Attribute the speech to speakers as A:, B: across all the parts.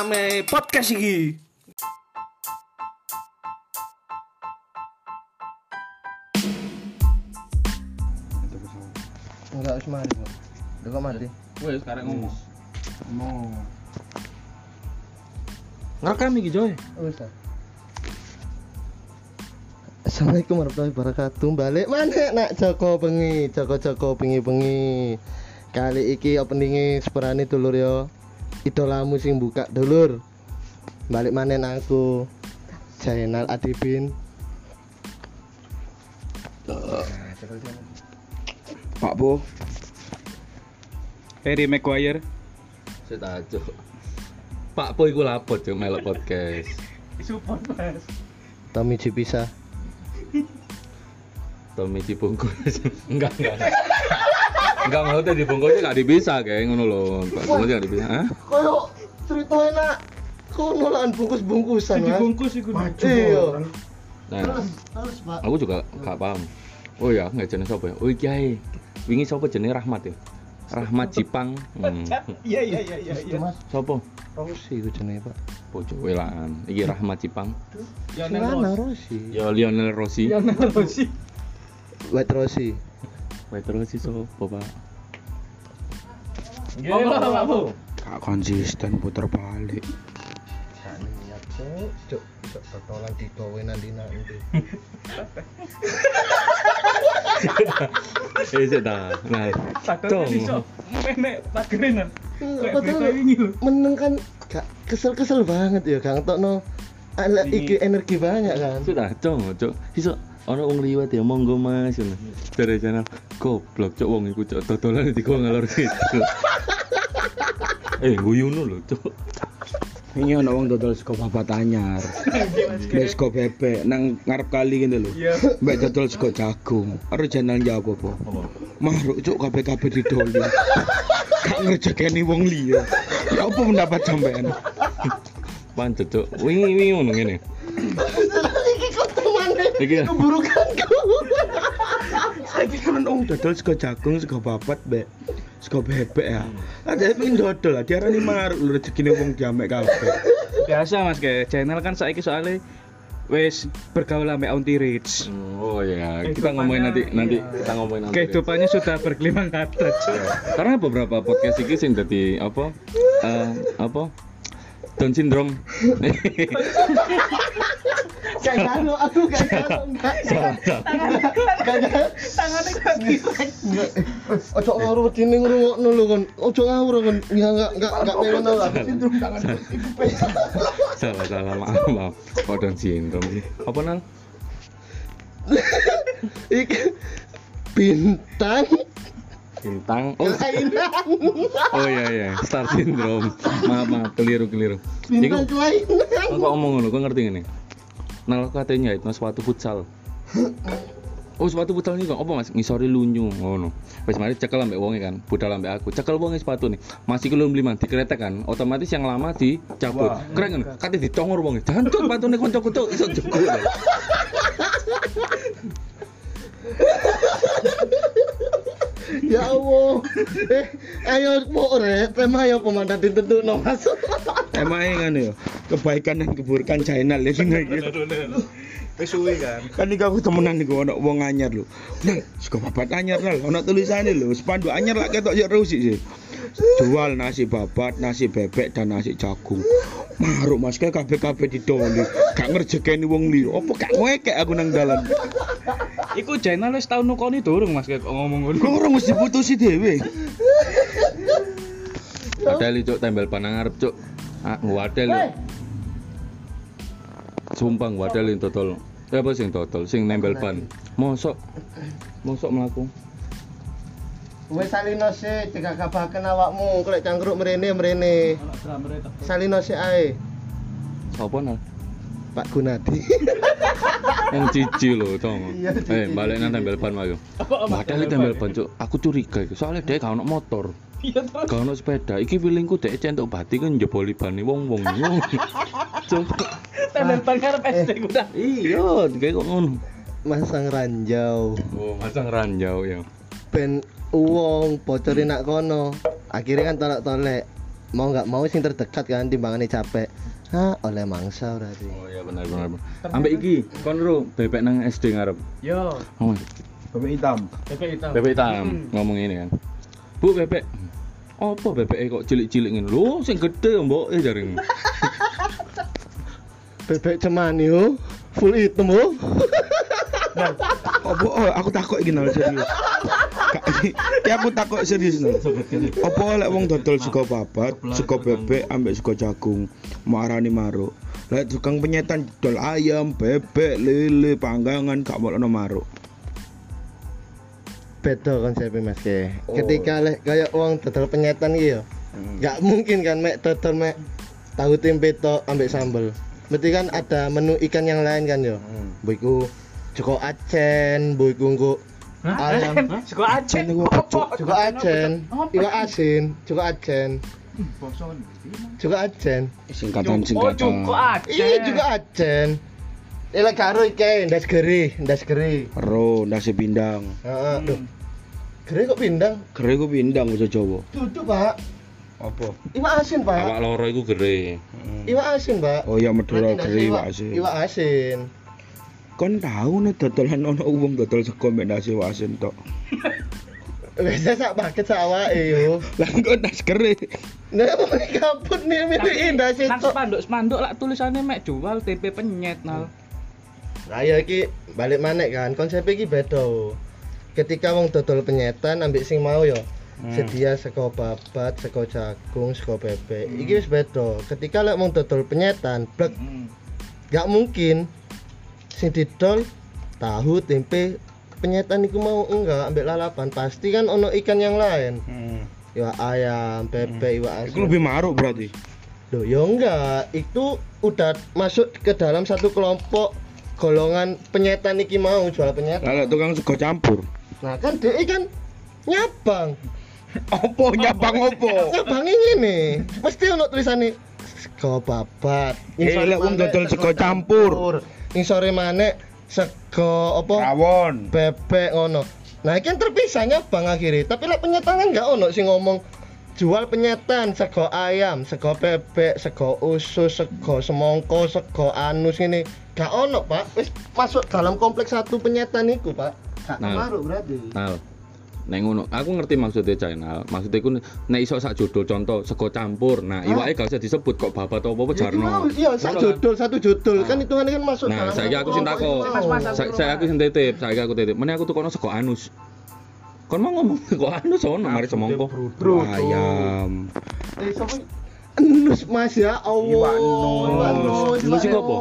A: Rame podcast iki. Enggak harus mari, Pak. Udah kok mati.
B: Wes sekarang ngomong.
A: Ngomong.
B: Ngerekam iki Joy.
A: Wes. ah. Assalamualaikum warahmatullahi wabarakatuh. Balik mana nak Joko bengi, Joko Joko bengi bengi. Kali iki openingnya seperani dulur yo. Idolamu sing buka dulur. Balik mana aku. Zainal Adibin.
B: Pak Bo.
C: Harry Maguire
B: Saya tajuk. Pak Po iku lapor cuk melok podcast.
C: support mas
A: Tommy Cipisa.
B: Tommy dibungkus. enggak, enggak. Enggak mau tuh dibungkusnya enggak dipisah kayak ngono lho. Pak bungkusnya enggak dipisah. Hah?
A: Koyo cerita enak. Kok nolan bungkus-bungkusan, Mas?
C: dibungkus iku
A: Iya.
B: Nah,
A: Terus, terus, Pak.
B: aku juga gak paham. Oh ya, nggak jenis apa ya? Oh iya, wingi siapa jenis Rahmat ya? Rahmat Jipang. Hmm.
C: iya iya iya iya iya
A: Mas,
B: Sopo?
A: Rosi itu jenenge, Pak.
B: Bojo welaan. Iki Rahmat Jipang.
A: Silana Rosi.
B: Ya Lionel Rossi.
C: Lionel Rossi
A: White Rosi.
B: Wait terus sih sopo, Pak?
C: Gila Pak
D: Gak konsisten puter balik
A: Gak niat, Cuk. Cuk, cuk totolan nanti.
B: Eh, ta. Nah,
C: iso menek pagerenan Kayak
A: Padahal meneng kan gak kesel-kesel banget ya, Kang Tokno. Ala iki energi banyak kan.
B: sudah, cok. Iso ono wong liwat ya monggo Mas. Ngono. Dari channel. Goblok cok wong iku cok. Dodolan di gua ngalor gitu. eh, guyuno lho, cok.
D: Ini ada orang dodol sego papat anyar Mbak sego bebek Nang ngarep kali gitu lho.
C: Iya.
D: Mbak dodol sego jagung. Harus jangan jawab apa Maruk cuk kabeh-kabeh didoli Gak ngerjekeni wong liya. Ya apa pendapat sampean?
B: Pancet, cok. Wingi wingi ngono ngene.
A: Iki keburukanku.
D: Saya pikir orang dodol sego jagung sego papat Mbak Sego bebek ya Ada yang pengen dodol lah Diarani maruk lho rezekine wong diamek kabeh
C: Biasa mas kayak channel kan saiki soalnya wes bergaul sama Auntie Rich
B: Oh ya, kita ngomongin nanti nanti kita ngomongin nanti.
C: Kehidupannya sudah bergelimang kata
B: Karena beberapa podcast iki sing dadi apa? Eh, apa? Down syndrome.
A: Gak kalo aku gak enggak.
B: salah.
C: Tangannya gak
A: Enggak. Ojo ngawur wedine ngrungokno lho kon. Ojo ngawur kon. Ya enggak enggak enggak pengen lah. Sindrom tangan
B: salah, salah, maaf, maaf. Kok Down syndrome sih? Apa nang?
A: Iki bintang
B: Bintang. Oh,
A: kelainan.
B: oh iya iya, star syndrome. Maaf, maaf, keliru, keliru.
A: Bintang kelainan.
B: kok ngomong ngono, kok ngerti ngene? Nang katanya itu sepatu futsal. Oh sepatu futsal ini kok apa mas ngisori lunyu ngono. Wes mari cekel ambek wonge kan, budal ambek aku. Cekel wonge sepatu nih. Masih belum beli mandi kretek kan, otomatis yang lama dicabut. Keren kan? Kate dicongor wonge. Jangan cuk sepatune koncoku cuk iso jegur.
A: Ya Allah. Eh, ayo mau rek, tema ayo pemandan ditentu no Mas.
D: Emang kan ya Kebaikan dan keburukan channel ya sing iki.
C: Kesuwi kan
D: kan iki aku temenan niku ono wong anyar lho. Nang, sego papat anyar lah, ono tulisane lho, spanduk anyar lak ketok yo rusik sih. Jual nasi babat, nasi bebek dan nasi jagung. Maruk Mas kayak kabeh-kabeh didoli. Gak ngerjekeni wong liya. Apa gak ngekek aku nang dalan.
C: Iku channel wis tau nukoni durung mas kayak ngomong ngono
D: Kok ora mesti putusi dhewe.
B: Padahal cuk tembel panang ngarep cuk. Ah, ngwadel. lho. Sumpah ngwadel yang totol. Eh apa sing totol? Sing nembel ban. Mosok. Mosok mlaku.
A: Wes salino sih, cekak kabahaken awakmu, klek cangkruk mrene mrene. Salino sih ae.
B: Sopo nal?
A: Pak Gunadi
B: Yang cici lho, tong.
A: Iya.
B: Eh, balik nang tembel ban wae. Padahal tembel ban cuk, aku curiga iku. Soalnya dia gak ono motor.
C: Iya terus.
B: Gak ono sepeda. Iki feelingku dek centuk bati kan njeboli bane wong-wong. Coba.
C: Tembel ban karep SD ku dah.
B: Iya, kayak kok ngono.
A: masang ranjau
B: Oh, masang ranjau ya.
A: ben uang bocorin nak kono akhirnya kan tolak tolek mau nggak mau sing terdekat kan timbangannya capek Hah, oleh mangsa berarti
B: Oh iya benar benar. Ambek iki, kon ro bebek nang SD ngarep.
C: Yo,
B: Oh,
D: Bebek hitam.
C: bebek hitam.
B: bebek hitam ngomong ini kan. Bu bebek. Apa bebek kok cilik-cilik ngene? Lho, sing gede mbok eh jaring.
A: bebek cuman yo full hitam oh
D: Apa oh, aku takut iki nol serius. Iki aku takut serius nol. Apa lek wong dodol sego babat, sego bebek ambek sego jagung, marani maruk. Lek tukang penyetan dodol ayam, bebek, lele, panggangan gak mau maruk.
A: beda konsepnya mas ke ketika lek kayak uang total penyetan gitu nggak mungkin kan mek total mek tahu tempe to ambek sambel berarti kan ada menu ikan yang lain kan yo boiku cukup acen boiku nggo ayam
C: Sego acen
D: Acen iku apa, Cuk?
A: cukup acen iwak asin cukup acen cukup acen
D: Singkatan
C: Oh,
D: singkatan.
C: cukup acen.
A: iya juga acen Ini karo iki ndas geri, ndas geri.
D: Ro, nasi pindang.
A: Heeh, duh. Geri kok pindang?
D: Kere ku pindang bahasa Jawa.
A: Duduk, Pak.
D: Apa?
A: Iwak asin, Pak.
B: Awak loro iku gere.
A: Iwak asin, Pak.
D: Oh iya Madura
A: iwak-
D: iwak asin.
A: Iwak asin.
D: Kon tahu nih dodolan ono wong dodol sego mbek nasi asin tok.
A: Biasa sak paket sak awake yo.
D: Lah kok nasi kere.
A: Nah, kaput nih milih indah sih.
C: Nang spanduk spanduk lah tulisannya mek jual tempe penyet nal.
A: Nah, ya iki balik maneh kan. Konsep iki beda. Ketika wong dodol penyetan ambek sing mau yo sedia sego babat, sego jagung, sego bebek. Iki wis beda. Ketika lek wong dodol penyetan, blek gak mungkin sing didol tahu tempe. Penyetan iku mau enggak ambek lalapan. Pasti kan ono ikan yang lain. Iwak ayam bebek iwak
D: Iku
A: asin
D: lebih maruk berarti.
A: Loh, ya enggak. Itu udah masuk ke dalam satu kelompok golongan penyetan iki mau jual penyetan.
D: Lah lek tukang sego campur.
A: nah kan dia kan nyabang.
D: Opo nyabang opo?
A: nyabang ini mesti ono tulisannya sego babat.
D: Eh, lek wong dodol sego campur.
A: ing sore maneh sego apa
D: Rawon.
A: bebek ngono. Nah, iki kan terpisah nyabang akhirnya. Tapi lek penyetan kan enggak ono sing ngomong jual penyetan sego ayam, sego bebek, sego usus, sego semongko, sego anus ini. Gak ono, Pak. Wis masuk dalam kompleks satu penyetan iku, Pak. Gak
B: Nah.
A: ngaruh berarti.
B: Nal. Nek ngono, aku ngerti maksudnya channel. Maksudnya ku nek iso sak judul contoh sego campur. Nah,
A: Hah?
B: iwake gak usah disebut kok babat apa apa
A: itu
B: jarno.
A: Iya, satu judul, satu judul. Kan hitungannya kan masuk
B: Nah, saiki
A: satu
B: aku sing
A: kelompok
B: takok.
A: itu
C: mas,
B: Sa- Saya aku sing titip, saiki aku titip. Meneh aku tukono sego anus. Kon mau ngomong sego anus ono mari semongko.
D: Ayam.
A: Enus Mas ya Allah.
D: Iwak nus.
A: Nus.
B: Iku
A: iwak
B: apa?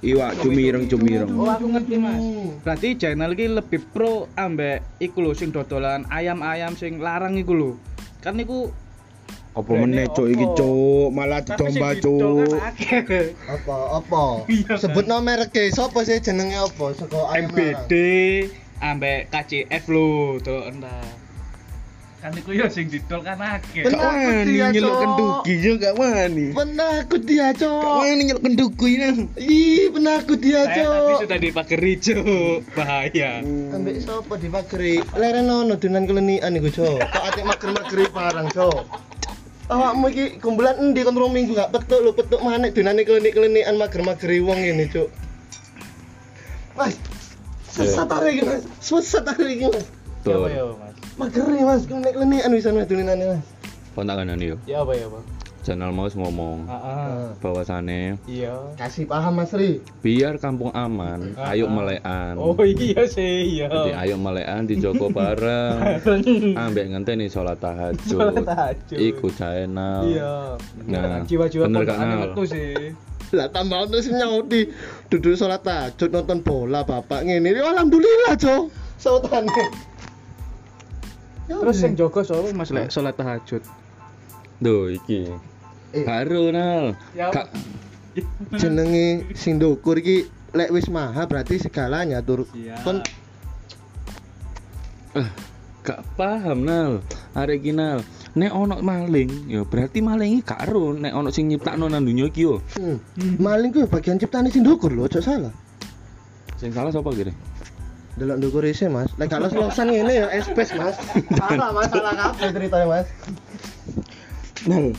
D: Iwak cumireng cumireng.
C: Oh aku ngerti mas. Berarti channel iki lebih pro ambek iku lho sing dodolan ayam-ayam sing larang iku lho. Kan iku
D: Apa meneh cuk iki cuk, malah didomba cuk.
C: akeh.
A: Apa? Apa?
C: Iya?
A: Sebut nomor ke sapa sih jenenge apa? Saka ayam
C: MBD ambek KCF lho, tuh entah. Kan iku yo sing didol kan akeh.
D: Gak wani nyeluk kenduki yo gak wani.
A: Penakut dia,
D: Gak
A: Cok.
D: wani nyeluk kenduki.
A: Ih, penakut dia,
C: Saya tadi
A: Cok.
C: sudah dipageri, Cuk. Bahaya.
A: Ambek sapa di pageri? Leren ono dunan kelenian iku, Cok. Kok atik mager-mageri parang, Cok. Awakmu iki kumpulan endi kon rong minggu gak petuk lho, petuk maneh dunane klenik-klenikan mager-mageri wong ini, Cuk. Mas, sesat hari iki, Mas. Sesat hari iki, Mas.
B: Tuh.
C: Ya Mas?
A: Mageri, Mas, klenik-klenikan wisan Mas dunane, Mas.
B: Kon tak kandhani yo.
C: Ya apa ya, Pak?
B: Channel mau ngomong
C: Heeh.
B: bahwasane
C: Iya.
A: Kasih paham, Mas Ri.
B: biar kampung aman,
C: Ah,
B: ayo
C: ah.
B: melekan.
C: Oh iya sih, iya.
B: Jadi ayo melekan di Joko bareng. Ambek ngenteni sholat tahajud.
C: Sholat tahajud.
B: Iku channel.
C: Iya.
B: Nah,
C: jiwa-jiwa
B: bener kan,
C: metu sih.
A: Lah tambah terus nyauti duduk sholat tahajud nonton bola bapak ngene. Ya, Alhamdulillah, Cok. Sautane.
C: Terus yang jogo soal Mas lek salat tahajud.
B: Duh iki.
A: Eh.
B: Nal.
C: Ya,
B: Kak
A: jenenge sing ndukur iki lek wis maha berarti segalanya tur. Kon
B: Eh, gak paham nal. Arek iki nal. Nek ono maling ya berarti maling iki gak ero. Nek ono sing nyiptakno nang donya iki yo.
A: Hmm. maling ku bagian ciptane sing ndukur lho ojo salah.
B: Sing salah sapa kira
A: delok ndukur isi mas. Lek kalau losan ngene ya espes mas. Salah mas salah kabeh ceritanya mas.
D: Nal,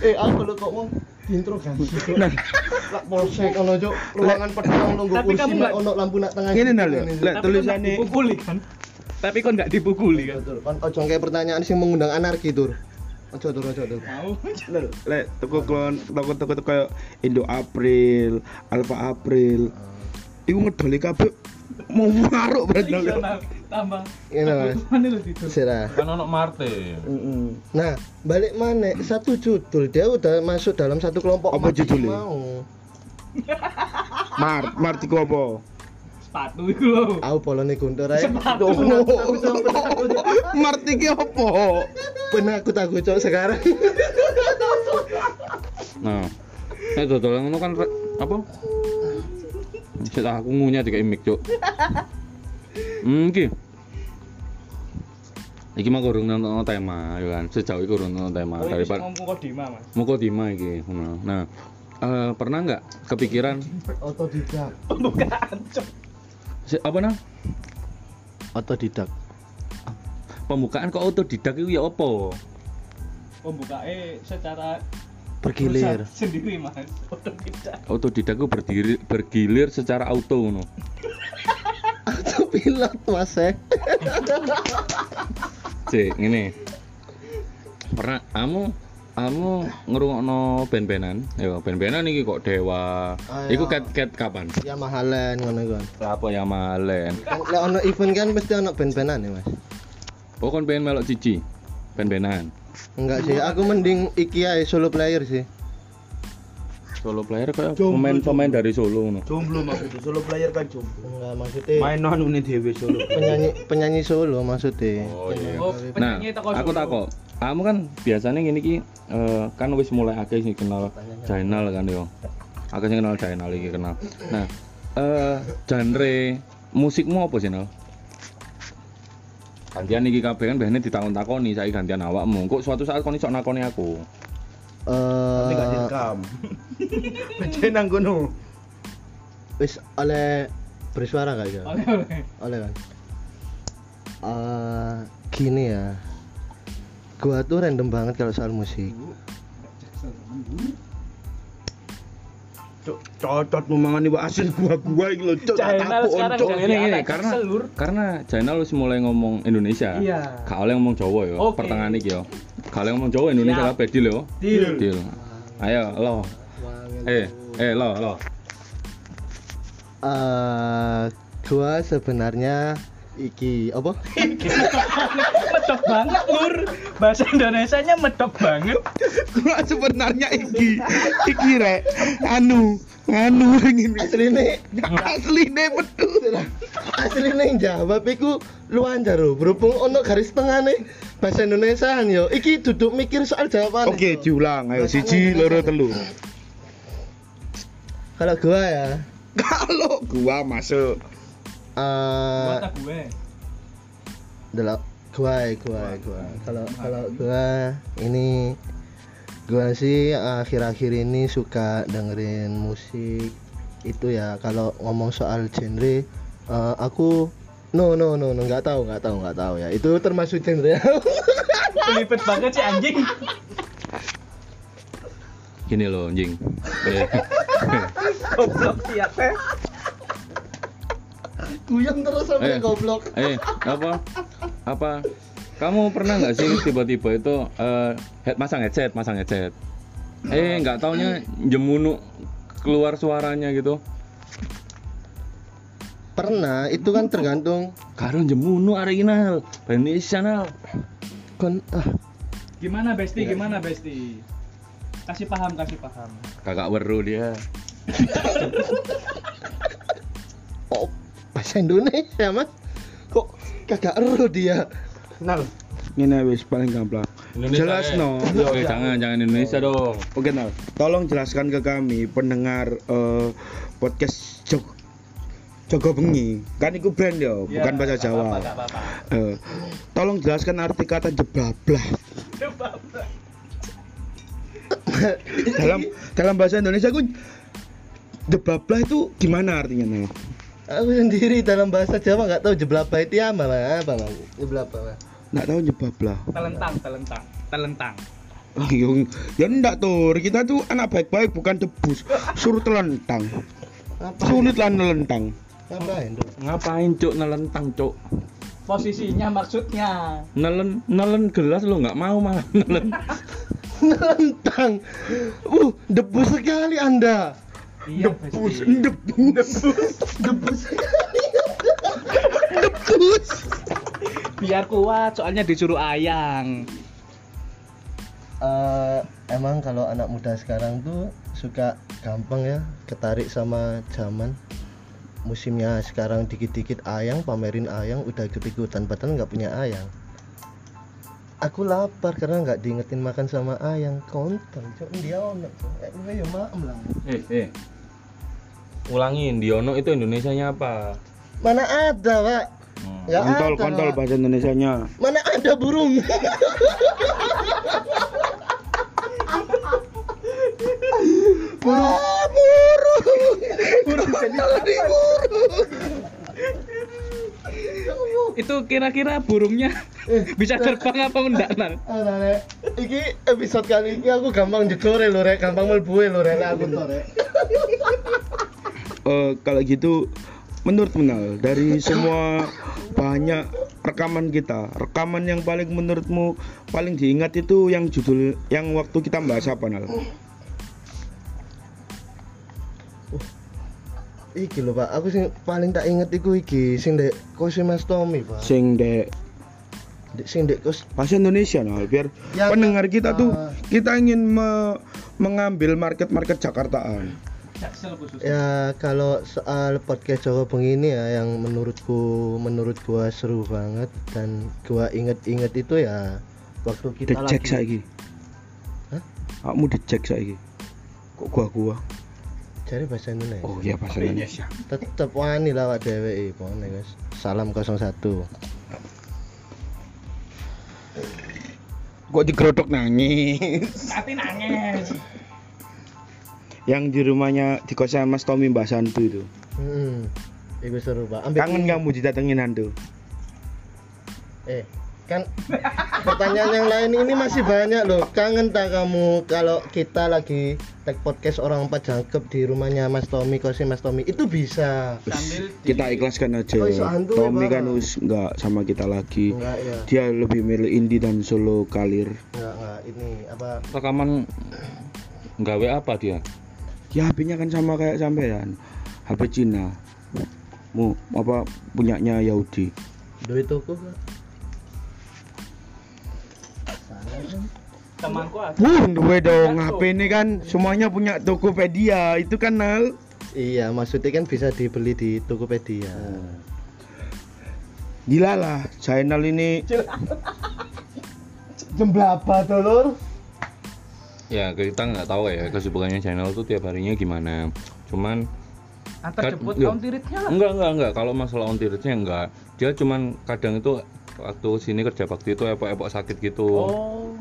A: eh aku lho kok mau diinterogasi.
D: Nal.
A: lak polsek ono cuk. Ruangan pedang nunggu
C: Tapi
A: kursi
C: kamu
A: nek ono lampu nak tengah
D: Ngene nal. Lek tulisane
C: dipukuli kan? Tapi kon nggak dipukuli kan?
A: Betul kan. Ojo kayak pertanyaan sing mengundang anarki tur ojo tur ojo tur
C: mau
D: Nal, lek toko klon toko toko toko kayak Indo April, Alpha April. Iku ngedoli kabeh mau maruk berarti.
C: Iya, tambah
A: Ngene, Mas.
C: mana lo itu
A: Sirah.
B: kan ono Marte.
A: Nah, balik mana satu judul dia udah masuk dalam satu kelompok
D: Apa judulnya? Mart, Mart iku apa?
C: Sepatu itu lo
A: Aku polone guntur ae.
C: Sepatu.
D: Mart iki apa?
A: Penakut aku cok sekarang.
B: nah nek dodolan ngono kan re- apa Sik aku ngunyah dikai mic cuk hmm iki iki mah kurang nonton tema ya kan sejauh ini kurang nonton tema
C: oh ini
B: daripada
C: ngomong kodima mas
B: Muko Dima iki ngono. Nah, eh, pernah nggak kepikiran
A: Otodidak.
C: pembukaan cok
B: si, apa nang
A: Otodidak.
B: pembukaan kok autodidak itu ya apa?
C: pembukaannya secara
A: Bergilir.
C: sendiri mas otodidak
B: Autodidak itu berdiri bergilir secara auto ngono.
A: Autopilot Mas eh.
B: Cek, ngene. Pernah kamu kamu ngrungokno band-bandan? Ya, band-bandan iki kok Dewa.
A: Ah,
B: Iku
A: iya.
B: ket ket kapan?
A: Ya mahalan ngono kan.
B: Apa ya malen?
A: Kan Lek ono event kan mesti ono band-bandan ya, Mas.
B: Oh kon pengen melok cici. Band-bandan.
A: Enggak sih, aku mending iki ae solo player sih.
B: Solo player kayak
D: Jomblo,
B: pemain-pemain dari Solo ngono.
D: Jomblo maksudnya, solo player kan jomblo.
A: Enggak maksudnya
D: Main anu nih dhewe solo.
A: penyanyi penyanyi solo maksudnya.
B: Oh iya.
C: oh
B: Nah, aku
C: Solo.
B: Kamu kan biasanya gini ki eh, kan wis mulai akeh sing kenal Jainal kan yo. Akeh sing kenal Jainal iki kenal. Nah, eh genre musikmu apa sih, Nal? Gantian iki kabeh kan biasanya ditakon-takoni saiki gantian awakmu. Kok suatu saat kon iso nakoni aku.
D: Tapi gak
A: Eh
D: direkam. Baca nang kono.
A: wis oleh bersuara gak ya?
C: oleh oleh
A: Oleh kan. Eh gini ya. Gua tuh random banget kalau soal musik.
D: Cocot memangani wa asin iki lho, tak
C: Jainal
D: tapuk,
C: sekarang
D: cok.
C: jadi
B: Ini, ini, karena-
C: selur
B: Karena Jainal wis mulai ngomong Indonesia.
C: Iya.
B: Gak oleh ngomong Jawa yo.
C: Oke.
B: Pertengahan iki yo. Gak oleh ngomong Jawa Indonesia kabeh deal yo.
C: deal
B: Deal. Ayo, lo. Eh, eh lo, lo.
A: Eh gua sebenarnya iki apa?
C: medok banget lur bahasa Indonesianya medok banget
D: Gua sebenarnya iki iki rek anu anu ngene.
A: Asline
D: Asline betul.
A: asline jawab iku luanjar lho. Berhubung ono garis tengah nih bahasa Indonesia yo. Iki duduk mikir soal jawaban.
D: Oke, diulang. Ayo siji, loro, telu.
A: Kalau gua ya
D: Kalau gua masuk
A: eh
C: kata gue
A: delok gua gua gua. Kalau kalau gua ini gua sih akhir-akhir ini suka dengerin musik itu ya. Kalau ngomong soal genre eh, aku no no no no nggak tahu nggak tahu nggak tahu ya. Itu termasuk genre
C: pelipet banget sih anjing.
B: Gini loh, anjing. Eh.
C: goblok
A: Guyang terus sampai
B: Eh.
A: goblok.
B: eh, apa? Apa? Kamu pernah nggak sih tiba-tiba itu eh, head masang headset, masang headset. Eh, nggak taunya jemunu keluar suaranya gitu.
A: Pernah, itu kan tergantung
B: Karo jemunu original, nal.
A: kon ah
C: gimana besti gimana besti kasih paham kasih paham
B: Kakak weru dia.
A: bahasa Indonesia mas kok kagak ero dia
D: Nal. Ngene wis paling gampang. Jelas
B: eh.
D: no.
B: Oke, jangan jangan Indonesia dong.
D: Oke Nal, tolong jelaskan ke kami pendengar eh, podcast Jog Jogo Bengi. Kan itu brand ya, bukan bahasa Jawa. Eh, tolong jelaskan arti kata jebablah. dalam dalam bahasa Indonesia ku jebablah itu gimana artinya Nal?
A: Aku sendiri dalam bahasa Jawa nggak tahu jeblapa itu apa lah, apa lah, jeblapa lah.
D: Nggak tahu jebablah.
C: Telentang, telentang, telentang.
D: Ah, yo, ya enggak tuh, kita tuh anak baik-baik bukan debus, suruh telentang,
A: Apa?
D: sulit lah nelentang.
A: Ngapain tuh?
B: Ngapain cuk nelentang cuk?
C: Posisinya maksudnya.
B: Nelen nelen gelas lo nggak mau malah nelen.
A: Nelentang. Uh, debu sekali Anda.
C: Iya,
D: Debus, debus,
A: Debu sekali.
D: debus.
C: Biar kuat, soalnya disuruh ayang.
A: Eh, emang kalau anak muda sekarang tuh suka gampang ya ketarik sama zaman musimnya sekarang dikit-dikit ayang pamerin ayang udah ikut-ikutan padahal nggak punya ayang aku lapar karena nggak diingetin makan sama ayang kontol cok dia ono cok eh gue ya maem lah
B: Eh, eh. Ulangin, Diono itu Indonesianya apa?
A: mana ada pak
B: Hmm.
A: Nggak
D: Kontol,
A: ada,
D: kontol
A: Pak.
D: bahasa Indonesianya.
A: mana ada burung burung ah, burung burung jadi burung
C: Itu kira-kira burungnya bisa terbang apa enggak?
A: Ah, Rek. Iki episode kali ini aku gampang jedore lho rek, gampang mlebu lho rek aku to rek.
D: Eh, kalau gitu, menurut Menal dari semua banyak rekaman kita, rekaman yang paling menurutmu paling diingat itu yang judul yang waktu kita bahas apa Nal?
A: Iki lho Pak, aku sing paling tak inget iku iki sing dek kos Mas Tommy, Pak.
D: Sing dek
A: Dek sing dek kos
D: bahasa Indonesia Nal, biar
A: Ya,
D: pendengar kita tuh
A: ah.
D: kita ingin me- mengambil market-market Jakartaan.
C: Jaksel khusus.
A: ya kalau soal podcast Jawa Bengi ya yang menurutku menurut gua seru banget dan gua inget-inget itu ya waktu kita
D: Dicek
A: lagi
D: saiki.
A: Hah?
D: Kamu dicek saiki. Kok gua gua?
A: cari bahasa Indonesia.
D: Oh iya bahasa Indonesia.
A: Tetep wani lah awak dhewe pokoknya guys. Salam 01.
D: Kok digerodok nangis?
C: Tapi nangis.
D: Yang di rumahnya di kosan Mas Tommy Mbak Santu itu.
A: Hmm. Iku seru, Pak. Ambek
D: Kangen kamu didatengin Hantu?
A: Eh, kan pertanyaan yang lain ini masih banyak loh. Kangen tak kamu kalau kita lagi tag podcast orang empat jangkep di rumahnya Mas Tommy, kosi Mas Tommy itu bisa.
C: Sambil di-
D: Kita ikhlaskan aja.
A: Oh, ya,
D: Tommy kan us nggak sama kita lagi.
A: Enggak ya.
D: Dia lebih milih indie dan solo kalir.
A: Enggak, enggak. Ini apa?
B: Rekaman nggawe apa dia?
D: Ya HP-nya kan sama kayak sampean. HP Cina. Mu apa punyanya Yahudi.
A: Duit toko Kak.
C: temanku ada.
D: Wuh, duwe dong HP ini kan semuanya punya Tokopedia. Itu kan Nal.
A: Iya, maksudnya kan bisa dibeli di Tokopedia.
D: Gila lah, channel ini
A: Jam berapa dulur?
B: Ya kita nggak tahu ya kesibukannya channel tuh tiap harinya gimana. Cuman
C: Antar jemput on tiritnya lah.
B: enggak enggak enggak kalau masalah on tiritnya enggak. Dia cuman kadang itu waktu sini kerja bakti itu epok-epok sakit gitu.
C: Oh.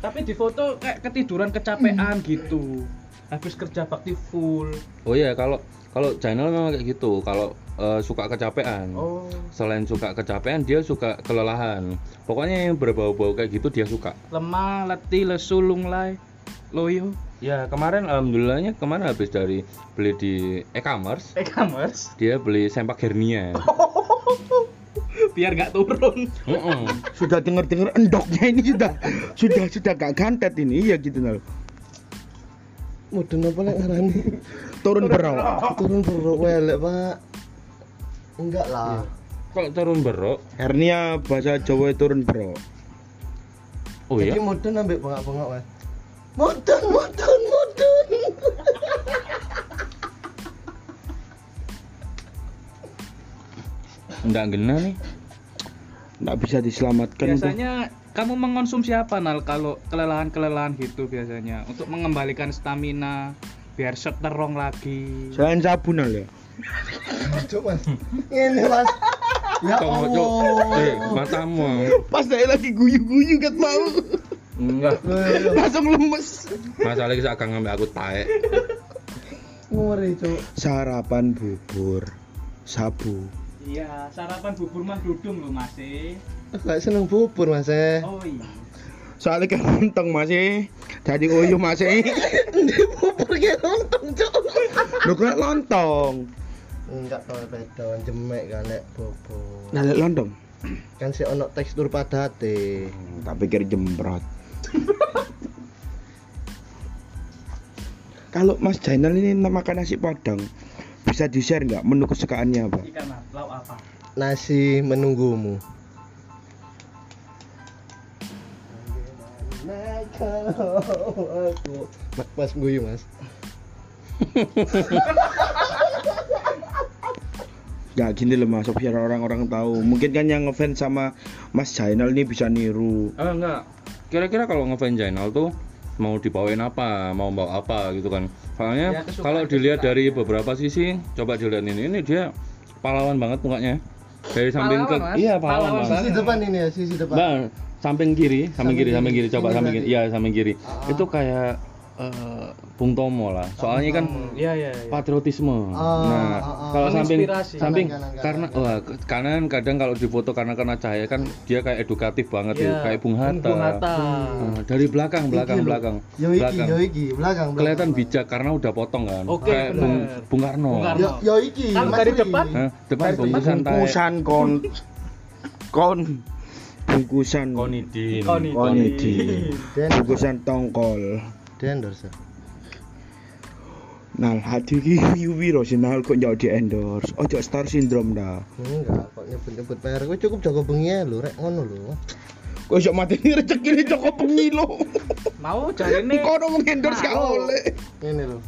C: Tapi di foto kayak ketiduran kecapean gitu. Habis kerja bakti full.
B: Oh iya kalau kalau channel memang kayak gitu. Kalau eh, suka kecapean.
C: Oh.
B: Selain suka kecapean dia suka kelelahan. Pokoknya yang berbau-bau kayak gitu dia suka.
C: Lemah, letih, lesu, lunglai, loyo.
B: Ya kemarin alhamdulillahnya kemarin habis dari beli di e-commerce
C: E-commerce.
B: dia beli sempak hernia.
C: Biar nggak turun.
B: Mm-mm.
D: sudah denger-denger endoknya ini sudah sudah sudah gak gantet ini iya gitu Nal.
A: Mudun apa lek ngarani?
D: Turun berau.
A: Turun perut welek, Pak. Enggak lah.
B: Kok turun berok?
D: Hernia bahasa Jawa turun berau.
B: Oh
A: Jadi
B: ya.
A: mudun ambek bengak-bengak wae. Mudun, mudun, mudun.
B: Enggak gena nih.
D: nggak bisa diselamatkan
C: Biasanya kamu mengkonsumsi apa Nal kalau kelelahan-kelelahan gitu biasanya untuk mengembalikan stamina biar shot terong lagi.
D: selain sabun Nal ya
A: Cuk mas. Ini mas. Ya
B: Cok, cok. Eh,
A: Allah.
B: matamu.
D: pas saya lagi guyu-guyu kan mau
B: Enggak.
D: langsung lemes
B: Masalah iki sak kang ngambil aku taek.
A: Ngeri cuk.
D: sarapan bubur sabu
C: Iya, sarapan bubur mah dudung loh masih.
A: Aku gak seneng bubur mas eh.
C: Oh iya.
D: soalnya kan lontong masih jadi uyuh masih
A: Ini bubur kayak lontong cuk.
D: lu kan lontong
A: Enggak kalau beda jemek kan lek bubur.
D: nah lek lontong
A: Kan si ono tekstur padate.
D: tak pikir jembrot kalau Mas Jainal ini makan nasi padang bisa di share nggak menu kesukaannya apa
C: Ikan mas, lauk apa?
A: Nasi menunggumu. Mas, mas guyu mas.
D: Ya gini loh mas, biar orang-orang tahu. Mungkin kan yang ngefans sama Mas Jainal ini bisa niru.
B: Ah enggak. Kira-kira kalau ngefans channel tuh mau dibawain apa, mau bawa apa gitu kan. Soalnya
C: Ya, kesukaan,
B: kalau dilihat
C: kesukaan.
B: dari beberapa sisi, coba dilihat ini, ini dia pahlawan banget mukanya. Dari samping ke
C: Mas.
B: iya
C: Pahlawan
B: pahlawan banget.
A: Sisi depan ini ya, sisi depan.
B: Bang, samping kiri, samping
A: Samping
B: kiri, samping
A: kiri.
B: kiri, coba samping kiri. Iya, samping kiri.
A: Ah.
B: Itu kayak eh, Bung Tomo lah. Soalnya kan
C: Iya iya. iya.
B: patriotisme.
A: Ah,
B: nah,
A: ah, ah.
B: kalau samping samping
A: Kanan, kanan,
B: karena
A: kanan.
B: wah kanan kadang kalau difoto karena kena cahaya kan dia kayak edukatif banget
C: Iya,
B: tuh, kayak Bung Hatta.
C: Bung Hatta.
B: Ah, dari belakang, belakang,
A: Iki
B: belakang.
A: Yo iki,
B: belakang.
A: yo iki, belakang.
B: Kelihatan
A: belakang.
B: bijak karena udah potong kan.
C: Oke,
B: kayak
C: bener.
B: Bung, Bung Karno.
C: Bung Karno.
A: Yo, yo iki.
C: Kan dari depan.
B: Hah? depan
A: Dari
B: bungkusan.
D: Bungkusan kon kon bungkusan
B: Konidin.
C: Konidin.
D: bungkusan tongkol.
A: Den endorse.
D: Nal hati ki Yuwiro sih Nal kok jauh di endorse. Ojo star syndrome dah.
A: Enggak, kok nyebut-nyebut merek Kowe cukup jago bengi ae lho, rek ngono lho.
D: Kok iso mati ini rezeki ini Joko bengi lo.
C: Mau cari nih.
D: Kok ono endorse gak
C: Mau.
D: oleh.
A: Ngene lho.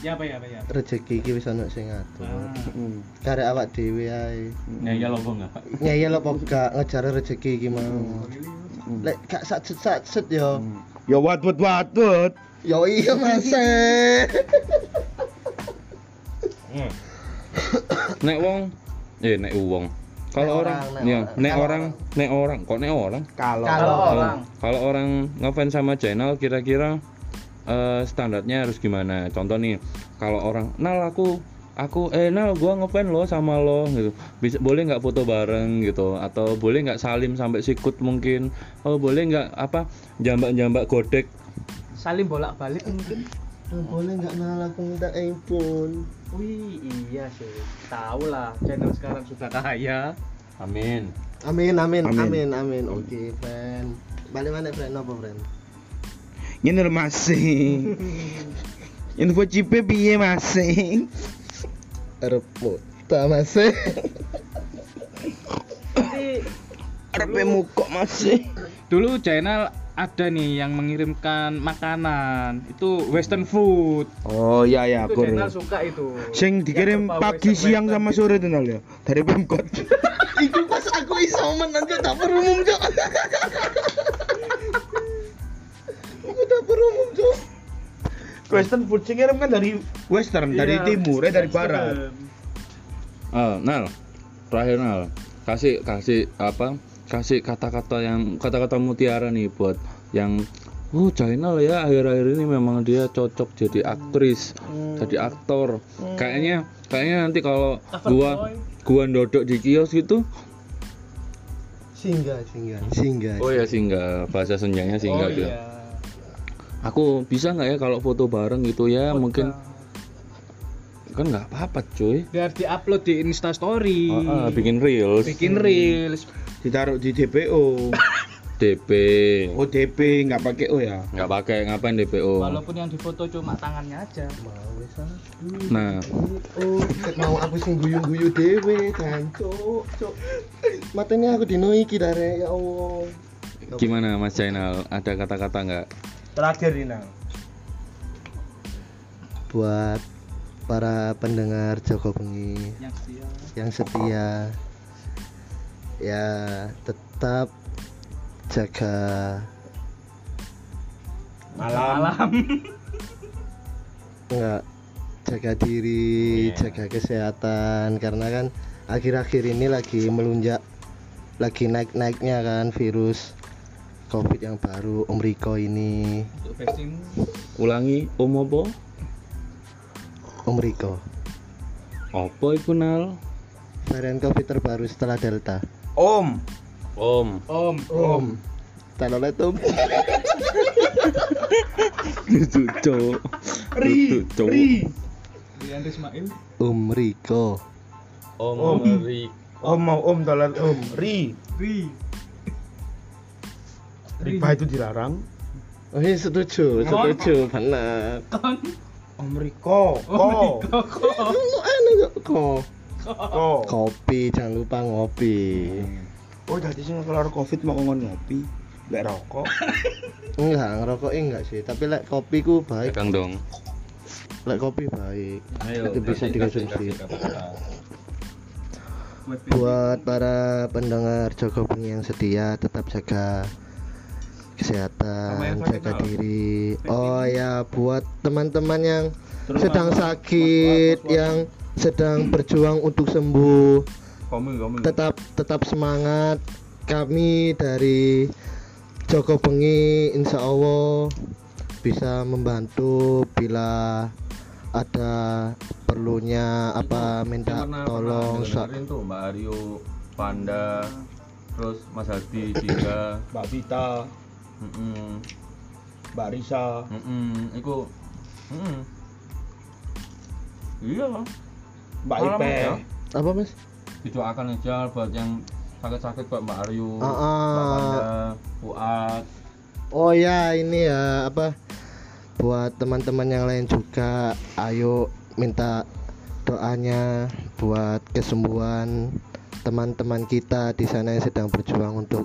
C: Ya apa ya apa ya.
A: Rezeki iki wis ono sing ngatur.
C: Ah.
D: Hmm.
A: Karek awak dhewe ae.
B: Ya iya logo enggak?
A: Nyayel apa gak ngejar rezeki iki mau.
D: Hmm.
A: Lek gak satset satset yo.
D: Ya wat wat wat wat.
A: Yo iya Mas. eh.
B: Nek wong eh nek wong. Kalau orang,
A: orang, nek orang.
B: nek orang, nek orang, kok nek orang?
D: Kalau
A: Kalau
C: orang.
B: Kalau orang ngefans sama channel kira-kira eh, standarnya harus gimana? Contoh nih, kalau orang, "Nal aku aku eh Nal gua ngefans lo sama lo gitu. Bisa boleh nggak foto bareng gitu atau boleh nggak salim sampai sikut mungkin. Oh, boleh nggak apa jambak-jambak godek.
C: Salim bolak-balik mungkin.
A: Eh, Boleh nggak nal aku minta iPhone?
C: Wih, iya sih. Tahu lah, channel sekarang sudah kaya.
B: Amin.
A: Amin amin
D: Amin.
A: amin amin. Oke, friend. Balik mana friend apa friend?
D: Ini masih. Info cipe piye masih?
A: Arep ta Mas. eh.
C: Tapi
D: Arepe mukok masih.
C: dulu channel ada nih yang mengirimkan makanan. Itu western food.
D: Oh iya ya
C: itu
D: aku.
C: channel suka itu.
D: Sing dikirim pagi,
C: western-
D: siang sama sore tuh Nal ya. Dari Pemkot.
A: Iku pas aku isoman nanti dapur umum, Cok. Aku dapur umum, Cok.
D: Western food sing kirim kan dari western, dari
C: Iya,
D: timur, eh dari barat.
B: Ah, Nal. Terakhir Nal. Kasih kasih apa? Kasih kata-kata yang kata-kata mutiara nih buat yang Oh, channel ya akhir-akhir ini memang dia cocok jadi aktris, jadi aktor. Kayaknya kayaknya nanti kalau gua gua ndodok di kios gitu,
A: Singgah, singgah, singgah.
B: oh ya singgah bahasa senjanya singgah
C: oh,
B: gitu.
C: iya.
B: Aku bisa nggak ya kalau foto bareng gitu ya mungkin kan nggak apa-apa cuy.
C: biar diupload di Insta Story.
B: Ah, ah, bikin reels,
C: bikin reels.
D: Ditaruh di DPO.
B: DP,
D: Oh DP nggak pakai O ya.
B: nggak pakai ngapain DPO.
C: Walaupun yang difoto cuma tangannya aja.
A: Ah.
B: Nah,
A: Oh, mau aku sing guyu-guyu dhewe kan, Cok. Cok. Matanya aku dino iki dare, ya Allah.
B: gimana Mas Jainal? Ada kata-kata nggak?
D: Terakhir ini Nal.
A: Buat para pendengar Joko Bengi
C: Yang setia.
A: yang setia ya tetap jaga
D: Malam.
A: enggak jaga diri, jaga kesehatan karena kan akhir-akhir ini lagi melunjak lagi naik-naiknya kan virus Covid yang baru Om Riko ini
C: Untuk.
B: Ulangi om apa?
A: Om Riko
B: Apa iku nal?
A: varian Covid terbaru setelah Delta
D: Om.
B: Om.
C: Om.
A: Om Telolet Om
B: Lucu cok.
D: Ri.
B: Lucu.
D: Ri.
C: Rian Ismail.
A: Om Riko
B: Om.
D: Om.
B: Ri.
D: Om mau om tolan om. Ri.
C: Ri.
D: Riba itu dilarang.
A: Oh iya setuju, setuju, benar.
C: Kon.
D: Om Riko. Ko.
C: Om Riko.
A: Lu enak kok kok.
D: Ko.
A: Kopi, jangan lupa ngopi.
D: Oh, jadi sing kelar Covid mau ngon ngopi. Lek rokok.
A: Enggak, ngerokok enggak sih, tapi lek kopi ku baik,
B: Kang dong.
A: lek kopi baik.
B: Ayo.
A: Itu bisa dikonsumsi. Buat para pendengar Joko Bengi yang setia, tetap jaga kesehatan, jaga diri. Oh ya, buat teman-teman yang sedang sakit, yang sedang berjuang untuk sembuh, tetap tetap semangat. Kami dari Joko Bengi, Insya Allah bisa membantu bila ada perlunya. Apa minta tolong
B: dengerin tuh Mbak Aryo, Panda, terus Mas Hadi, Jika,
D: Mbak Vita,
B: mm
D: Mbak Risa.
B: mm iku, mm iya,
D: Mbak
B: Malam
D: Ipe.
B: ya.
A: apa mas?
B: didoakan aja buat yang sakit-sakit buat Mbak Aryo,
A: Ah,
B: Mbak
A: ah.
B: Panda, Fuad,
A: Oh ya ini ya apa buat teman-teman yang lain juga ayo minta doanya buat kesembuhan teman-teman kita di sana yang sedang berjuang untuk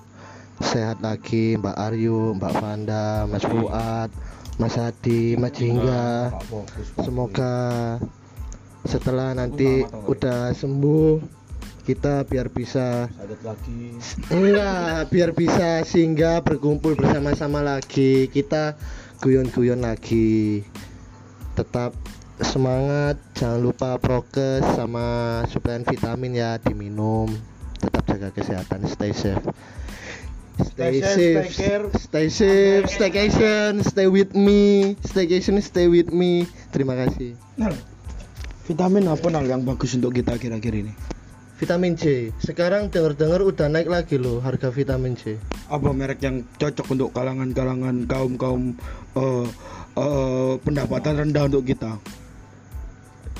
A: sehat lagi Mbak Aryu, Mbak Vanda, Mas Fuad, Mas Hadi, Mas Jingga. Semoga setelah nanti udah sembuh kita biar bisa. Enggak, biar bisa singgah berkumpul bersama-sama lagi. Kita guyon-guyon lagi. Tetap semangat, jangan lupa prokes sama suplemen vitamin ya diminum. Tetap jaga kesehatan, stay safe. Stay
D: Stay safe,
A: safe,
D: stay
A: safe, staycation, stay with me, staycation, stay with me. Terima kasih.
D: Nal. Vitamin apa nal yang bagus untuk kita akhir-akhir ini?
A: Vitamin C. Sekarang dengar-dengar udah naik lagi loh harga vitamin C.
D: Apa merek yang cocok untuk kalangan-kalangan kaum-kaum eh, eh, pendapatan rendah untuk kita?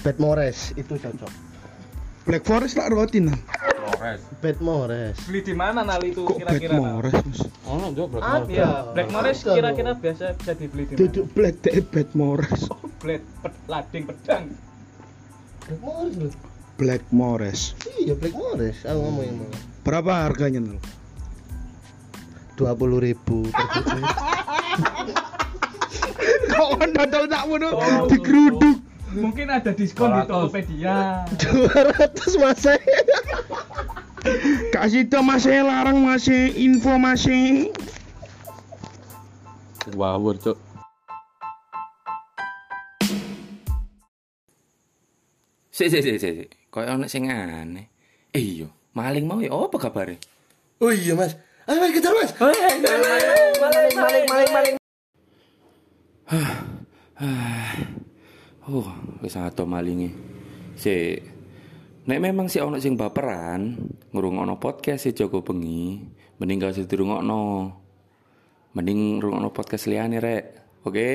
A: Bedmores itu cocok.
D: Black Forest tak rutin Nal.
B: Flores.
A: Bedmores.
C: Beli di mana nal itu
D: Kok Black
C: kira-kira? Nal?
D: Forest mas?
B: Oh, no, Black. Forest.
C: Iya, Blackmores
A: Ada
C: kira-kira biasa bisa dibeli di mana?
D: Duduk Black deh Black Forest.
C: Oh, blade, ped- lading pedang.
A: Bedmores loh.
D: Black Forest.
A: Iya Bedmores. Aku ngomongin mau.
D: Berapa harganya nal?
A: Dua puluh ribu per biji.
D: Kau nonton tak mau
C: Oh,
D: digeruduk.
C: Mungkin ada diskon di
B: 200.
C: Tokopedia.
A: Dua ratus masih.
D: Kasih tau masih larang masih info masih.
B: Wawur, Cok. Sik, sik, sik, sik. Kayak ono sing aneh. Eh, iya, maling mau ya apa kabare?
A: Oh iya mas. Ayo mas kejar mas.
B: Oh, wis ato malinge. Sik. Nek memang si ono sing baperan, ngrungokno podcast si Joko Bengi, mending gak usah dirungokno. Mending ngrungokno podcast liyane rek. Oke?